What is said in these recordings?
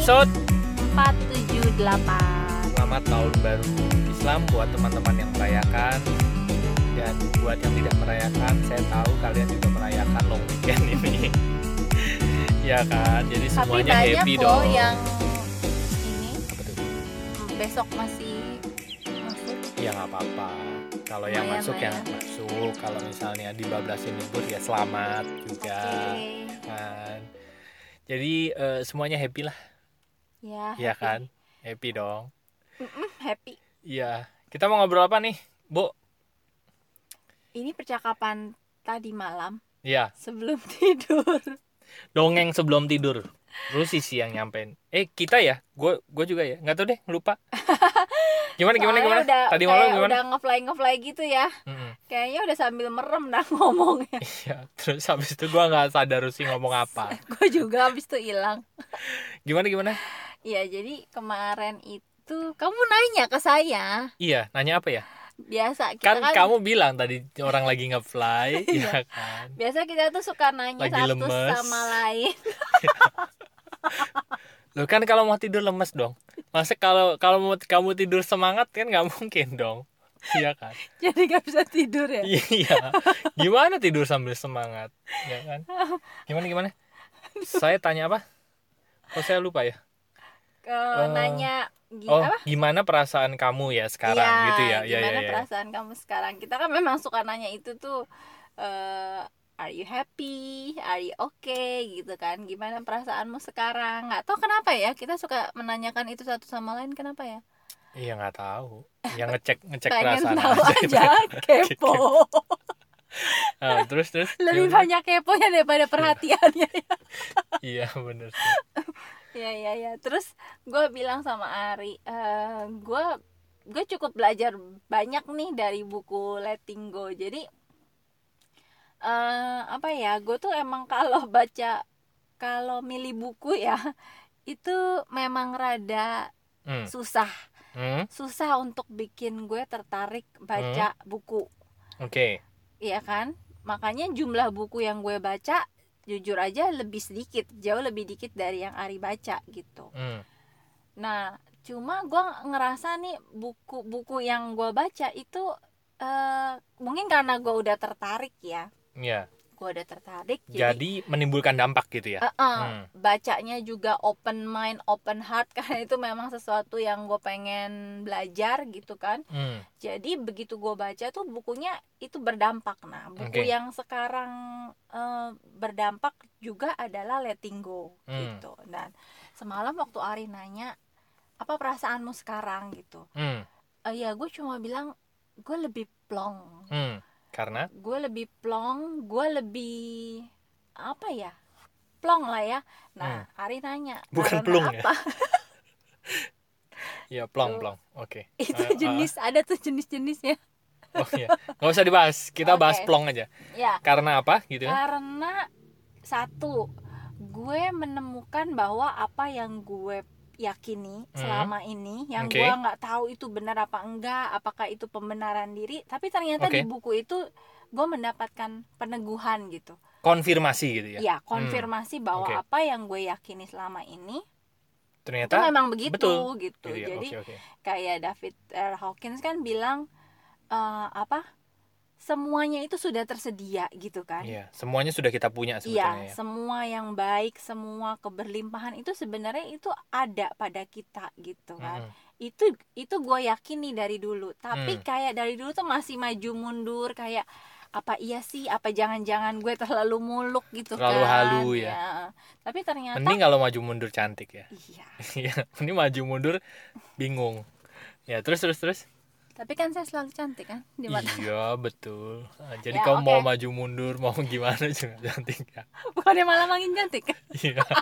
episode 478 Selamat Tahun Baru Islam buat teman-teman yang merayakan dan buat yang tidak merayakan, saya tahu kalian juga merayakan long weekend ini. ya kan, jadi Tapi semuanya happy dong. yang ini Apa tuh? besok masih masuk Ya nggak apa-apa. Kalau yang Lumayan masuk lah yang ya. masuk, kalau misalnya dibablasin libur ya selamat juga Oke kan. Jadi eh, semuanya happy lah, Ya ya happy. kan? Happy dong. Mm-mm, Happy. Iya. Kita mau ngobrol apa nih, Bu? Ini percakapan tadi malam. Iya. sebelum tidur. Dongeng sebelum tidur. Rusi sih yang nyampein. Eh kita ya? Gue gue juga ya? Nggak tahu deh lupa. Gimana gimana Soalnya gimana? udah, tadi malam gimana? udah ngefly ngefly gitu ya. Mm-mm. Kayaknya udah sambil merem dah ngomongnya. Iya, terus habis itu gue nggak sadar Rusi ngomong apa. Gue juga habis itu hilang. Gimana gimana Iya jadi kemarin itu Kamu nanya ke saya. Iya nanya apa ya? Biasa kita kan, kan, kamu bilang tadi orang lagi ngefly ya kan? Biasa kita tuh suka nanya Lagi satu lemes. sama lain. Lo kan kalau mau tidur lemes dong. Masa kalau kalau mau kamu tidur semangat kan nggak mungkin dong. Iya kan? Jadi gak bisa tidur ya? Iya. Gimana tidur sambil semangat? Ya kan? Gimana gimana? Saya tanya apa? Kok saya lupa ya ke Eh, nanya oh apa? gimana perasaan kamu ya sekarang Iya, gitu ya ya gimana ya, ya. perasaan kamu sekarang? Kita kan memang suka nanya itu tuh eh are you happy? Are you okay? gitu kan. Gimana perasaanmu sekarang? nggak tahu kenapa ya kita suka menanyakan itu satu sama lain kenapa ya? iya nggak tahu yang ngecek ngecek Pengen perasaan tahu aja, Pengen- kepo. Ah, terus terus Lebih banyak keponya daripada perhatiannya. iya bener sih Iya iya iya. Terus gue bilang sama Ari, eh gue gue cukup belajar banyak nih dari buku Letting Go. Jadi eh apa ya? Gue tuh emang kalau baca kalau milih buku ya itu memang rada hmm. susah Hmm? susah untuk bikin gue tertarik baca buku oke Iya kan makanya jumlah buku yang gue baca jujur aja lebih sedikit jauh lebih dikit dari yang Ari baca gitu Hmm. Nah, cuma gue ngerasa nih buku-buku yang gue baca itu eh mungkin karena gue udah tertarik ya, Iya. Gue udah tertarik. jadi menimbulkan dampak gitu ya eh, eh, Hmm. bacanya juga open mind, open heart karena itu memang sesuatu yang gue pengen belajar gitu kan. Hmm. Jadi begitu gue baca tuh bukunya itu berdampak. Nah, buku Oke. yang sekarang eh, berdampak juga adalah Letting Go Hmm. gitu. Dan semalam waktu Ari nanya apa perasaanmu sekarang gitu, Hmm. Eh, ya gue cuma bilang gue lebih plong, Hmm. Karena gue lebih plong, gue lebih apa ya, plong lah ya. Nah, Ari nanya Hmm. Bukan "Karena plung ya?" apa? ya plong Tuh. plong oke itu Ah, ah. jenis ada tuh jenis-jenisnya. oh iya nggak usah dibahas kita bahas Oke. plong aja Ya, karena apa gitu ya karena satu gue menemukan bahwa apa yang gue yakini Hmm. selama ini yang Oke. gue nggak tahu itu benar apa enggak apakah itu pembenaran diri tapi ternyata Oke. di buku itu gue mendapatkan peneguhan gitu konfirmasi gitu ya ya konfirmasi bahwa Oke. apa yang gue yakini selama ini itu ternyata memang begitu betul. gitu gitu ya jadi oke oke kayak David R. Hawkins kan bilang eh, apa semuanya itu sudah tersedia gitu kan iya semuanya sudah kita punya Iya, sebetulnya ya semua yang baik, semua keberlimpahan itu sebenarnya itu ada pada kita gitu kan. Mm-mm. Itu itu gue yakini dari dulu. Tapi Hmm. kayak dari dulu tuh masih maju mundur kayak apa iya sih? Apa jangan-jangan gue terlalu muluk gitu Terlalu kan? halu ya. Tapi ternyata mending kalau maju mundur cantik ya iya. Iya, ini maju mundur bingung. Ya, terus terus terus. Tapi kan saya selalu cantik kan di mata. Iya, betul. Nah, jadi Ya, kamu mau oke. maju mundur, mau gimana juga cantik ya. Bukannya malah makin cantik. Iya.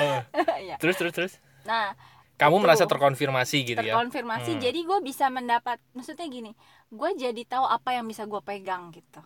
Oh, Iya. terus terus terus. Nah, Kamu Itu. merasa terkonfirmasi gitu ya? terkonfirmasi Hmm. jadi gue bisa mendapat maksudnya gini gue jadi tahu apa yang bisa gue pegang gitu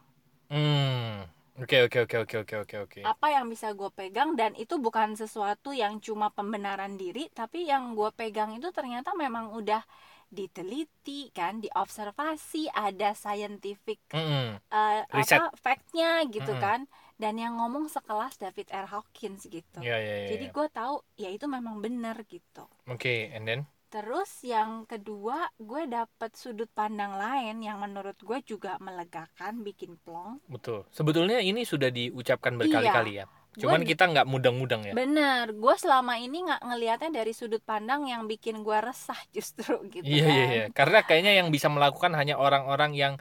Hmm. Oke oke oke oke oke oke oke. apa yang bisa gue pegang dan itu bukan sesuatu yang cuma pembenaran diri tapi yang gue pegang itu ternyata memang udah diteliti kan diobservasi ada scientific Mm-mm. eh, Riset. apa factnya gitu Mm-mm. kan dan yang ngomong sekelas David R. Hawkins gitu ya ya ya jadi ya. gue tahu ya itu memang benar gitu oke and then terus yang kedua gue dapet sudut pandang lain yang menurut gue juga melegakan bikin plong betul sebetulnya ini sudah diucapkan berkali-kali ya cuman Gua- kita nggak mudang-mudang ya? Bener gue selama ini nggak ngelihatnya dari sudut pandang yang bikin gue resah justru gitu iya kan iya. iya karena kayaknya yang bisa melakukan hanya orang-orang yang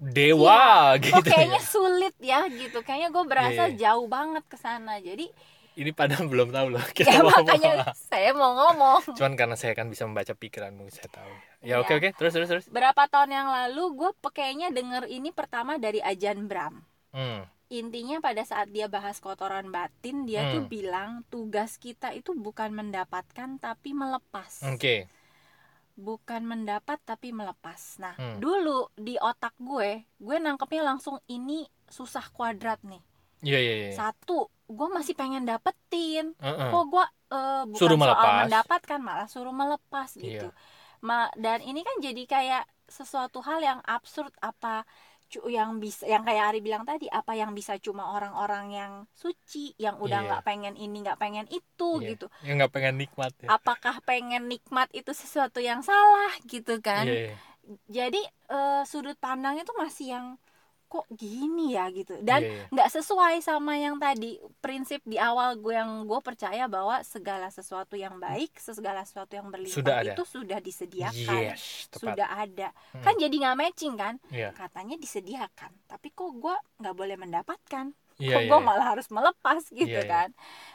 dewa Kok gitu ya. kayaknya sulit ya gitu. Kayaknya gue berasa Iya, iya. jauh banget ke sana. Jadi ini padahal belum tahu loh. Kita ya mau ngomong makanya apa. saya mau ngomong. Cuman karena saya kan bisa membaca pikiranmu saya tahu. Ya Iya. oke oke. Terus terus terus. Berapa tahun yang lalu gue kayaknya denger ini pertama dari Ajan Bram hmm. Intinya pada saat dia bahas kotoran batin dia tuh Hmm. bilang tugas kita itu bukan mendapatkan tapi melepas oke bukan mendapat tapi melepas nah Hmm. dulu di otak gue gue nangkepnya langsung ini susah kuadrat nih iya iya iya satu gue masih pengen dapetin Heeh. kok gue eh, bukan Suruh soal melepas. mendapatkan malah suruh melepas gitu Iya. Ma- dan ini kan jadi kayak sesuatu hal yang absurd apa yang bisa yang kayak Ari bilang tadi apa yang bisa cuma orang-orang yang suci yang udah Iya. nggak pengen ini nggak pengen itu Iya. gitu yang nggak pengen nikmat ya apakah pengen nikmat itu sesuatu yang salah gitu kan iya iya. jadi eh, sudut pandang itu masih yang kok gini ya gitu dan Iya, iya. nggak sesuai sama yang tadi prinsip di awal gue yang gue percaya bahwa segala sesuatu yang baik segala sesuatu yang berlimpah Sudah ada. itu sudah disediakan yes tepat sudah ada Hmm. kan jadi nggak matching kan iya katanya disediakan tapi kok gue nggak boleh mendapatkan iya kok iya gue iya. malah harus melepas gitu Iya, iya. kan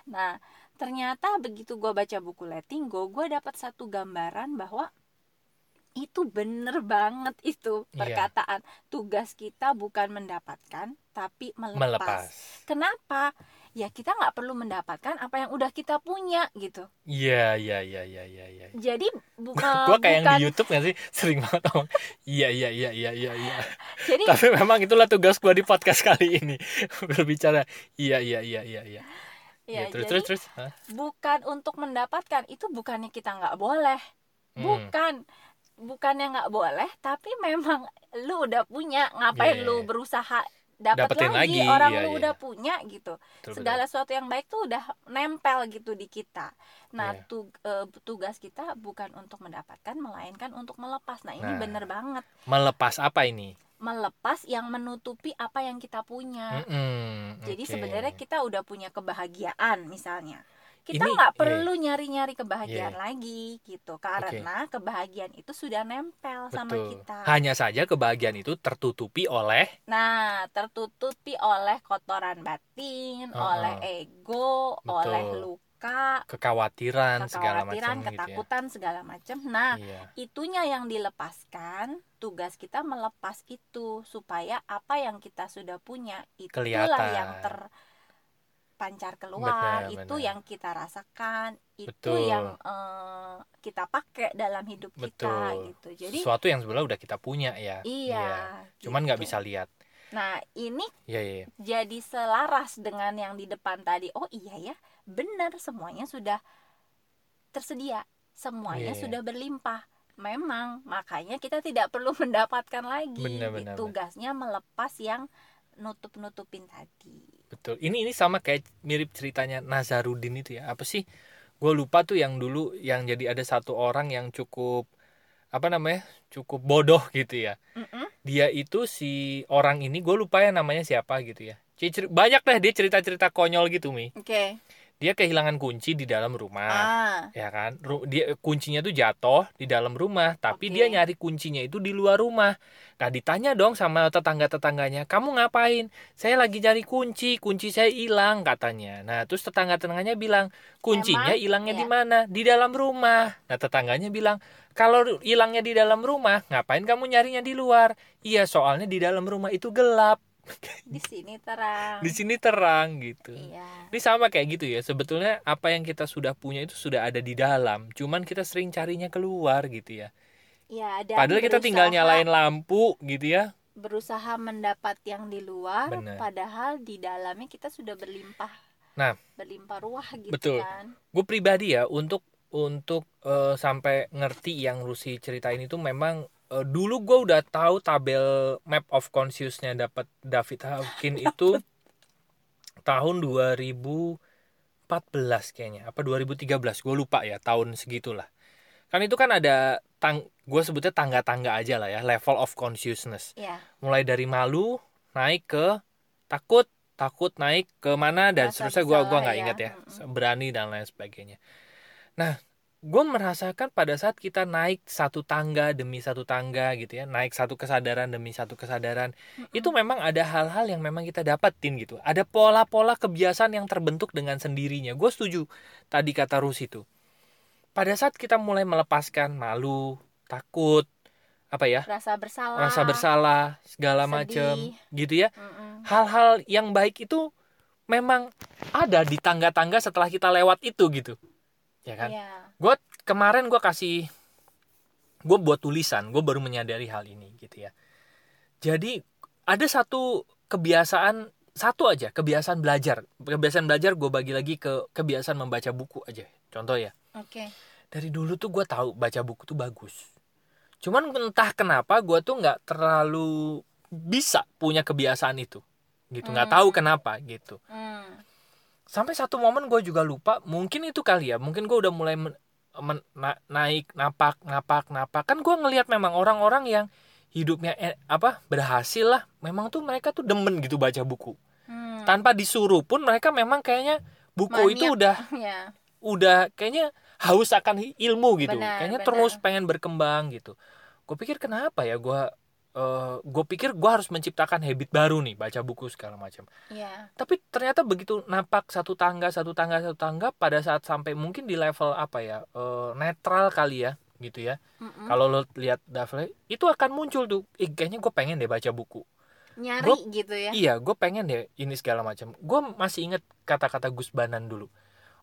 nah ternyata begitu gue baca buku Letting Go gue dapat satu gambaran bahwa itu bener banget itu Iya. perkataan. Tugas kita bukan mendapatkan tapi melepas, melepas. Kenapa? Ya kita nggak perlu mendapatkan apa yang udah kita punya gitu. Iya iya iya iya iya iya. Jadi bukan gua kayak yang bukan di YouTube nggak sih? Sering banget ngomong iya iya iya iya iya iya. Jadi tapi memang itulah tugas gua di podcast kali ini berbicara iya iya iya iya iya. Ya, Ya, terus jadi terus terus Hah? bukan untuk mendapatkan itu bukannya kita nggak boleh. Hmm. Bukan bukannya nggak boleh tapi memang lu udah punya ngapain Iya. lu berusaha dapat lagi, lagi, orang iya, lu iya. udah punya gitu Betul, betul. segala sesuatu yang baik tuh udah nempel gitu di kita nah Iya. tu- eh, tugas kita bukan untuk mendapatkan melainkan untuk melepas nah ini Nah. bener banget melepas apa ini melepas yang menutupi apa yang kita punya Mm-mm, jadi oke. sebenarnya kita udah punya kebahagiaan misalnya kita nggak iya, perlu nyari-nyari kebahagiaan Iya. lagi gitu karena kebahagiaan itu sudah nempel sama betul kita hanya saja kebahagiaan itu tertutupi oleh nah tertutupi oleh kotoran batin Uh-uh. oleh ego Betul. oleh luka kekhawatiran, segala kekhawatiran macam gitu ketakutan segala macam nah ya iya itunya yang dilepaskan tugas kita melepas itu supaya apa yang kita sudah punya itulah Kelihatan. yang terpancar keluar Benar, itu benar. yang kita rasakan itu Betul. yang eh, kita pakai dalam hidup kita Betul. gitu jadi sesuatu yang sebenarnya udah kita punya ya iya cuman nggak gitu. bisa lihat nah ini iya iya. jadi selaras dengan yang di depan tadi oh iya ya benar semuanya sudah tersedia semuanya Iya, iya. sudah berlimpah memang makanya kita tidak perlu mendapatkan lagi Benar, benar, tugasnya melepas yang nutup nutupin tadi betul. Ini ini sama kayak mirip ceritanya Nazarudin itu ya. Apa sih? Gue lupa tuh yang dulu yang jadi ada satu orang yang cukup apa namanya cukup bodoh gitu ya. Mm-mm. dia itu si orang ini gue lupa ya namanya siapa gitu ya. Banyak lah dia cerita-cerita konyol gitu mi. Oke dia kehilangan kunci di dalam rumah ah. ya kan? Ru- dia kuncinya tuh jatuh di dalam rumah tapi Oke. dia nyari kuncinya itu di luar rumah. Nah ditanya dong sama tetangga tetangganya kamu ngapain? Saya lagi cari kunci kunci saya hilang katanya. Nah terus tetangga tetangganya bilang kuncinya hilangnya di Iya. mana? Di dalam rumah. Nah tetangganya bilang kalau hilangnya di dalam rumah ngapain kamu nyarinya di luar? Iya soalnya di dalam rumah itu gelap di sini terang. Di sini terang gitu. Iya. Ini sama kayak gitu ya. Sebetulnya apa yang kita sudah punya itu sudah ada di dalam. Cuman kita sering carinya keluar gitu ya. Iya dan padahal kita tinggal nyalain lampu gitu ya. Berusaha mendapat yang di luar Benar. padahal di dalamnya kita sudah berlimpah. Nah. berlimpah ruah gitu Betul. kan. Gue pribadi ya untuk untuk eh, sampai ngerti yang Rusi ceritain itu memang eh, dulu gue udah tahu tabel map of consciousnya dapat David Hawkins itu tahun 2014 kayaknya apa 2013 gue lupa ya tahun segitulah. Kan itu kan ada tang gue sebutnya tangga-tangga aja lah ya level of consciousness. Ya mulai dari malu naik ke takut takut naik ke mana dan Rasa seterusnya gue gua nggak ya. ingat ya berani dan lain sebagainya. Nah gue merasakan pada saat kita naik satu tangga demi satu tangga gitu ya naik satu kesadaran demi satu kesadaran itu memang ada hal-hal yang memang kita dapetin gitu. Ada pola-pola kebiasaan yang terbentuk dengan sendirinya. Gue setuju tadi kata Rus itu. Pada saat kita mulai melepaskan malu takut apa ya rasa bersalah rasa bersalah segala sedih. macam gitu ya Mm-mm. hal-hal yang baik itu memang ada di tangga-tangga setelah kita lewat itu gitu ya kan? Iya. kemarin gue kasih gue buat tulisan gue baru menyadari hal ini gitu ya. Jadi ada satu kebiasaan satu aja kebiasaan belajar. Kebiasaan belajar gue bagi lagi ke kebiasaan membaca buku aja contoh ya. Oke. Dari dulu tuh gue tahu baca buku tuh bagus. Cuman entah kenapa gue tuh nggak terlalu bisa punya kebiasaan itu. Gitu nggak Hmm. tahu kenapa gitu. Hmm. Sampai satu momen gue juga lupa mungkin itu kali ya mungkin gue udah mulai men- men- na- naik napak napak napak kan gue ngelihat memang orang-orang yang hidupnya eh, apa berhasil lah memang tuh mereka tuh demen gitu baca buku Hmm. tanpa disuruh pun mereka memang kayaknya buku itu Maniak. udah ya udah kayaknya haus akan ilmu gitu Benar, kayaknya benar. terus pengen berkembang gitu gue pikir kenapa ya gue gue pikir gue harus menciptakan habit baru nih baca buku segala macam. Ya tapi ternyata begitu napak satu tangga satu tangga satu tangga pada saat sampai mungkin di level apa ya eh, netral kali ya gitu ya. Mm-mm. kalau lo lihat levelnya itu akan muncul tuh. Ih, kayaknya gue pengen deh baca buku. Nyari Gua- gitu ya. Iya gue pengen deh ini segala macam. Gue masih inget kata-kata Gus Banan dulu.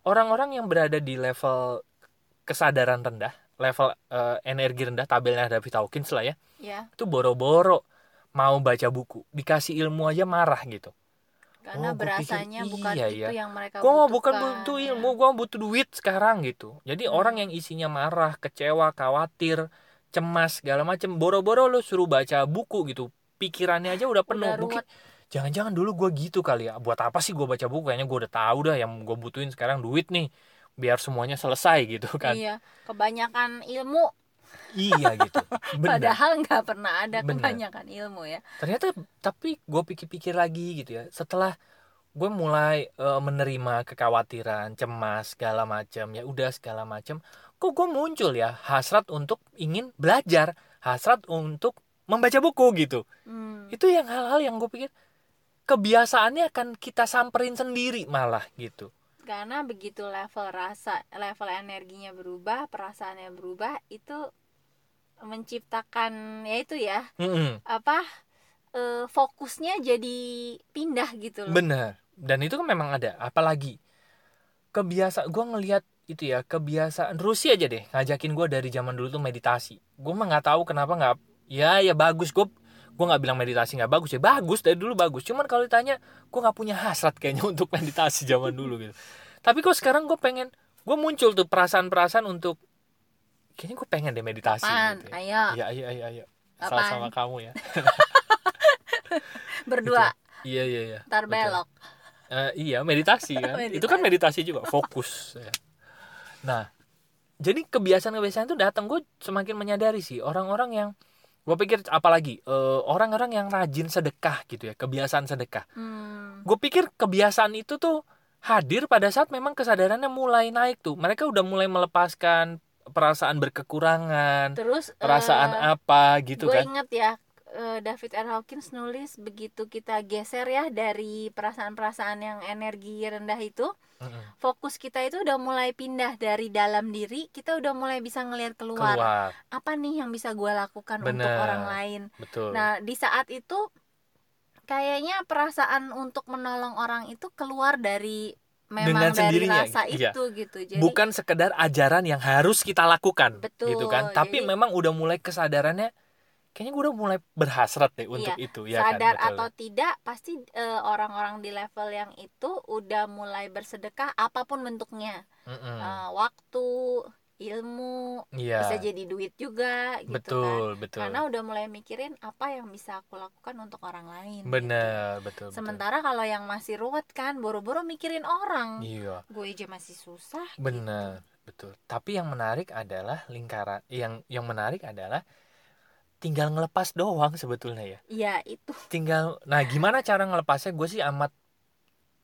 Orang-orang yang berada di level kesadaran rendah level eh, energi rendah tabelnya David Hawkins lah ya. Ya itu boro-boro mau baca buku dikasih ilmu aja marah gitu. Karena Oh, gua pikir berasanya bukan iya itu ya. yang mereka gue mau bukan butuhkan, butuh ya. ilmu gue butuh duit sekarang gitu. Jadi Hmm. orang yang isinya marah kecewa khawatir cemas segala macam boro-boro lo suruh baca buku gitu pikirannya aja udah penuh. Udah mungkin jangan-jangan dulu gue gitu kali ya. Buat apa sih gue baca buku? Kayaknya gue udah tahu dah yang gue butuhin sekarang duit nih biar semuanya selesai gitu kan. Iya kebanyakan ilmu. Iya gitu. Benar. Padahal nggak pernah ada Bener. kebanyakan ilmu ya. Ternyata tapi gue pikir-pikir lagi gitu ya setelah gue mulai eh, menerima kekhawatiran cemas segala macam ya udah segala macam kok gue muncul ya hasrat untuk ingin belajar hasrat untuk membaca buku gitu. Hmm. itu yang hal-hal yang gue pikir kebiasaannya akan kita samperin sendiri malah gitu karena begitu level rasa level energinya berubah perasaannya berubah itu menciptakan ya itu ya Mm-mm, apa eh, fokusnya jadi pindah gitu loh. Bener dan itu kan memang ada. Apalagi kebiasaan gue ngelihat itu ya kebiasaan Rusia aja deh ngajakin gue dari zaman dulu tuh meditasi. Gue mah nggak tahu kenapa nggak ya ya bagus. Gue gue nggak bilang meditasi nggak bagus ya bagus. Dari dulu bagus. Cuman kalau ditanya gue nggak punya hasrat kayaknya untuk meditasi zaman dulu gitu tapi kok sekarang gue pengen gue muncul tuh perasaan-perasaan untuk kayaknya gue pengen deh meditasi Apaan? gitu ya. ayo Iya iya iya iya. Apaan? Sama-sama kamu ya. berdua Iya iya iya. ntar belok Eh, iya meditasi kan. Itu kan meditasi juga fokus. ya. Nah, jadi kebiasaan-kebiasaan itu datang gue semakin menyadari sih orang-orang yang gue pikir apalagi eh, orang-orang yang rajin sedekah gitu ya kebiasaan sedekah. hmm. Gue pikir kebiasaan itu tuh hadir pada saat memang kesadarannya mulai naik tuh. Mereka udah mulai melepaskan perasaan berkekurangan, terus perasaan eh, apa gitu gue kan. inget ya eh, David R. Hawkins nulis begitu kita geser ya dari perasaan-perasaan yang energi rendah itu Mm-mm. fokus kita itu udah mulai pindah dari dalam diri kita udah mulai bisa ngelihat keluar, Keluar, apa nih yang bisa gue lakukan untuk Bener. orang lain betul. nah di saat itu kayaknya perasaan untuk menolong orang itu keluar dari memang Dengan dari sendirinya, rasa iya. itu gitu jadi bukan sekedar ajaran yang harus kita lakukan Betul, gitu kan tapi jadi- memang udah mulai kesadarannya kayaknya gue udah mulai berhasrat deh untuk itu ya kan sadar Betul. atau tidak pasti eh, orang-orang di level yang itu udah mulai bersedekah apa pun bentuknya Mm-mm. Eh, waktu ilmu iya. bisa jadi duit juga gitu kan. Betul betul. Karena udah mulai mikirin apa yang bisa aku lakukan untuk orang lain gitu. bener betul betul. sementara kalau yang masih ruwet kan boro-boro mikirin orang. Iya. Gue aja masih susah bener betul. Tapi yang menarik adalah lingkaran yang yang menarik adalah tinggal ngelepas doang sebetulnya ya. Iya itu. Tinggal nah gimana cara ngelepasnya? Gue sih amat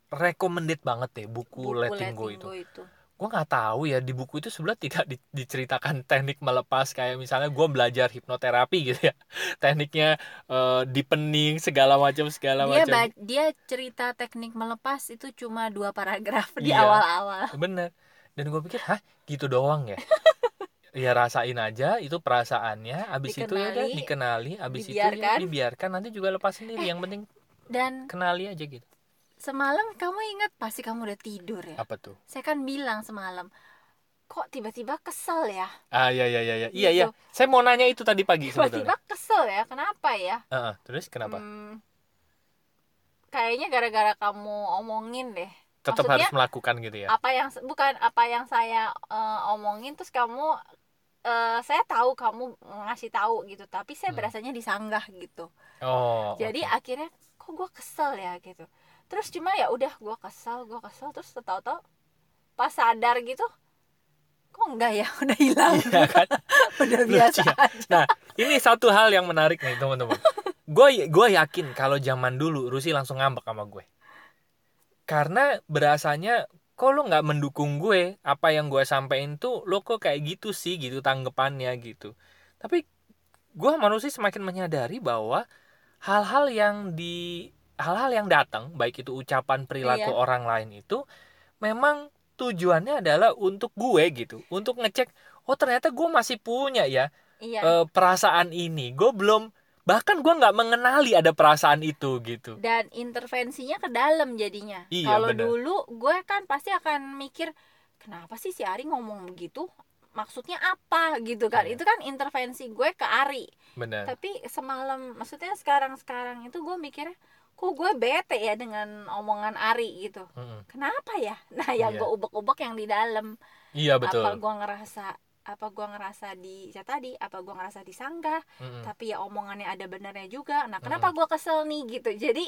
recommended banget deh buku, Letting Go itu. Itu. Gue nggak tahu ya di buku itu sebenarnya tidak di- diceritakan teknik melepas kayak misalnya gue belajar hipnoterapi gitu ya tekniknya eh, dipening segala macam segala Dia macam ba- dia cerita teknik melepas itu cuma dua paragraf di Iya. awal-awal. bener dan gue pikir hah gitu doang ya ya rasain aja itu perasaannya abis itu ya udah Dikenali, dikenali abis itu dibiarkan. ya dibiarkan nanti juga lepas sendiri yang penting Dan kenali aja gitu semalam kamu ingat pasti kamu udah tidur ya. apa tuh Saya kan bilang semalam, kok tiba-tiba kesel ya? ah iya iya iya iya iya iya Gitu. saya mau nanya itu tadi pagi Tiba-tiba kesel ya, kenapa ya? Heeh, terus kenapa Hmm, kayaknya gara-gara kamu omongin deh. tetap maksudnya- harus melakukan gitu ya Apa yang bukan apa yang saya eh, omongin terus kamu eh, saya tahu kamu ngasih tahu gitu, tapi saya Hmm. berasanya disanggah gitu. oh jadi oke. akhirnya kok gue kesel ya gitu terus cuma ya udah gue kesel gue kesel terus tahu-tahu pas sadar gitu kok enggak ya udah hilang Iya kan udah Lucu biasa ya. aja Nah, ini satu hal yang menarik nih, teman-teman. Gue gue yakin kalau zaman dulu Rusi langsung ngambek sama gue. Karena berasanya kok lo nggak mendukung gue, apa yang gue sampein tuh lo kok kayak gitu sih gitu tanggapannya gitu. Tapi gue manusia semakin menyadari bahwa hal-hal yang di hal-hal yang datang baik itu ucapan perilaku Iya. orang lain itu memang tujuannya adalah untuk gue gitu untuk ngecek oh ternyata gue masih punya ya iya. eh, perasaan ini. Gue belum bahkan gue nggak mengenali ada perasaan itu gitu. Dan intervensinya ke dalam jadinya. Iya, kalau dulu gue kan pasti akan mikir kenapa sih si Ari ngomong begitu? Maksudnya apa? gitu kan. Iya. itu kan intervensi gue ke Ari. Benar. Tapi semalam maksudnya sekarang sekarang itu gue mikirnya kok gue bete ya dengan omongan Ari gitu? Mm-mm. kenapa ya? Nah yang Iya. gue ubek-ubek yang di dalam. Iya betul. Apa gue ngerasa apa gue ngerasa di ya tadi apa gue ngerasa disanggah Mm-mm. tapi ya omongannya ada benernya juga. Nah kenapa gue kesel nih gitu? Jadi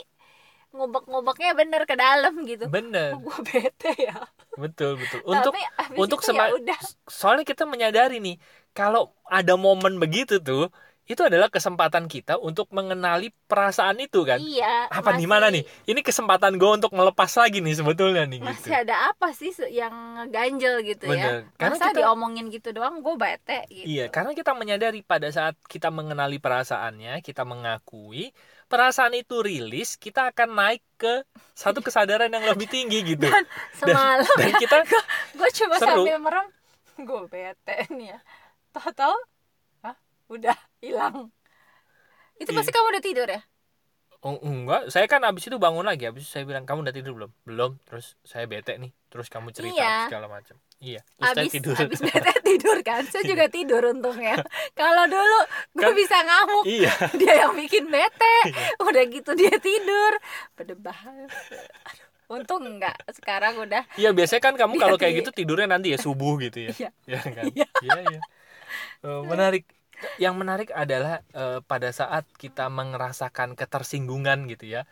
ngubek-ngubeknya bener ke dalam gitu. Bener. Kok gue bete ya? Betul betul. Untuk tapi untuk itu sema- ya udah. soalnya kita menyadari nih kalau ada momen begitu tuh itu adalah kesempatan kita untuk mengenali perasaan itu kan iya apa di mana nih ini kesempatan gue untuk melepas lagi nih sebetulnya nih masih gitu ada apa sih yang ngeganjel gitu Bener. ya Karena masa kita- diomongin gitu doang gue bete gitu Iya, karena kita menyadari pada saat kita mengenali perasaannya, kita mengakui perasaan itu rilis, kita akan naik ke satu kesadaran yang lebih tinggi gitu. semalam Dan kita gue cuma Seru. sambil merem gue bete nih ya tahu-tahu? Udah hilang itu Iya. pasti kamu udah tidur ya oh, enggak, saya kan abis itu bangun lagi, abis itu saya bilang kamu udah tidur belum? Belum. Terus saya bete nih, terus kamu cerita Iya. segala macam. Iya, terus saya abis tidur. abis bete tidur kan saya juga tidur untungnya kalau dulu gue Kan- bisa ngamuk iya, dia yang bikin bete udah gitu dia tidur berdebah Aduh, untung enggak sekarang udah iya biasanya kan kamu kalau kayak Iya. gitu tidurnya nanti ya subuh gitu ya. Iya. Iya kan? Iya. Iya, iya. Eh, menarik. Yang menarik adalah eh, pada saat kita merasakan ketersinggungan gitu ya.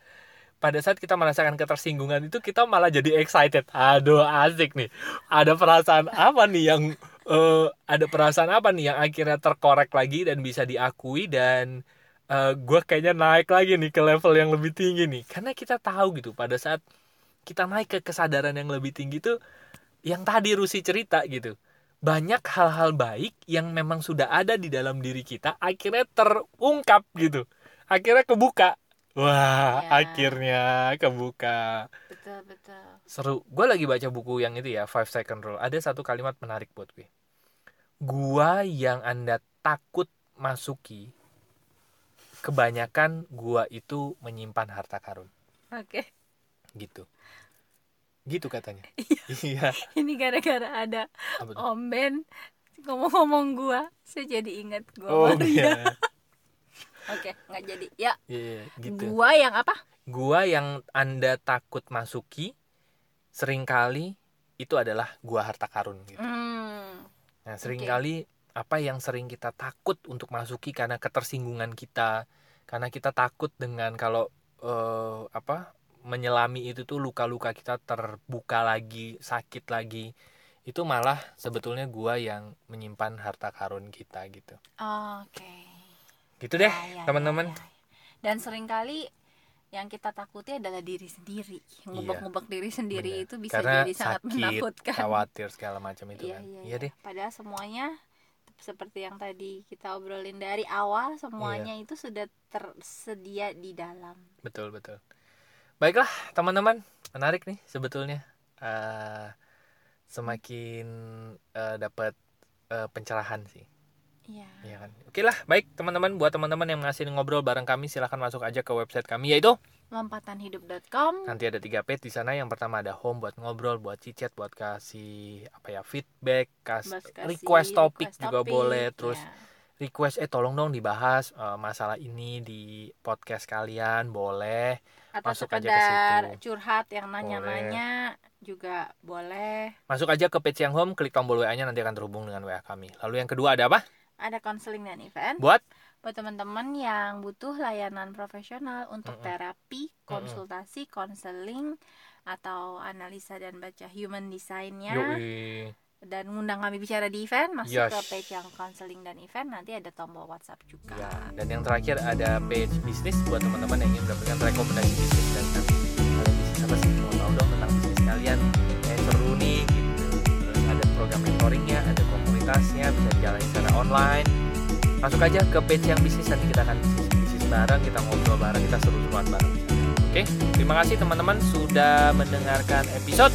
Pada saat kita merasakan ketersinggungan itu kita malah jadi excited. Aduh, asik nih. Ada perasaan apa nih yang eh, ada perasaan apa nih yang akhirnya terkorek lagi dan bisa diakui dan gue kayaknya naik lagi nih ke level yang lebih tinggi nih. Karena kita tahu gitu pada saat kita naik ke kesadaran yang lebih tinggi tuh yang tadi Rusi cerita gitu banyak hal-hal baik yang memang sudah ada di dalam diri kita akhirnya terungkap gitu. Akhirnya kebuka. Wah Ya. akhirnya kebuka. Betul betul. Seru. Gue lagi baca buku yang itu ya Five Second Rule. Ada satu kalimat menarik buat gue. Gua yang anda takut masuki kebanyakan gua itu menyimpan harta karun. Oke. Gitu gitu katanya. Iya. Ini gara-gara ada? Om Ben ngomong-ngomong gua saya jadi ingat gua. Oh sama dia. iya. Oke nggak jadi. Ya. Iya gitu. Gua yang apa? Gua yang anda takut masuki sering kali itu adalah gua harta karun gitu. Hmm, Nah, sering kali apa yang sering kita takut untuk masuki karena ketersinggungan kita, karena kita takut dengan kalau eh, apa menyelami itu tuh luka-luka kita terbuka lagi, sakit lagi. Itu malah sebetulnya gua yang menyimpan harta karun kita gitu. oke Gitu deh, Ya, ya, teman-teman. ya, ya. dan sering kali yang kita takuti adalah diri sendiri ngubek-ngubek diri sendiri Bener. itu bisa Karena jadi sangat sakit, menakutkan Khawatir segala macam itu iya kan. iya, Iya deh. padahal semuanya seperti yang tadi kita obrolin dari awal semuanya Iya. itu sudah tersedia di dalam Betul, betul. Baiklah, teman-teman, menarik nih sebetulnya. Eh, semakin eh, dapat eh, pencerahan sih, iya ya kan. Oke lah, baik teman-teman, buat teman-teman yang masih ngobrol bareng kami, silahkan masuk aja ke website kami yaitu lompatanhidup.com nanti ada tiga page di sana. Yang pertama ada home buat ngobrol, buat cicat, buat kasih apa ya feedback, kas kasih request topik request juga topik, boleh, terus ya. Request eh tolong dong dibahas eh, masalah ini di podcast kalian, boleh. atau masuk aja ke situ. curhat yang nanya-nanya juga boleh Masuk aja ke page yang home, klik tombol WA-nya nanti akan terhubung dengan WA kami. Lalu yang kedua ada apa? ada konseling dan event Buat buat teman-teman yang butuh layanan profesional untuk Mm-mm. terapi, konsultasi, konseling atau analisa dan baca human design-nya Yoi. Dan ngundang kami bicara di event masuk Yes. ke page yang konseling dan event nanti ada tombol WhatsApp juga. Ya, dan yang terakhir ada page bisnis buat teman-teman yang ingin mendapatkan rekomendasi bisnis dan nanti kalian bisnis apa sih? Mau tahu dong tentang bisnis kalian. Kayak seru nih gitu. Terus ada program mentoringnya ada komunitasnya bisa jalan secara online. Masuk aja ke page yang bisnis nanti kita akan bisnis bisnis bareng kita ngobrol bareng kita seru-seruan bareng. Oke terima kasih teman-teman sudah mendengarkan episode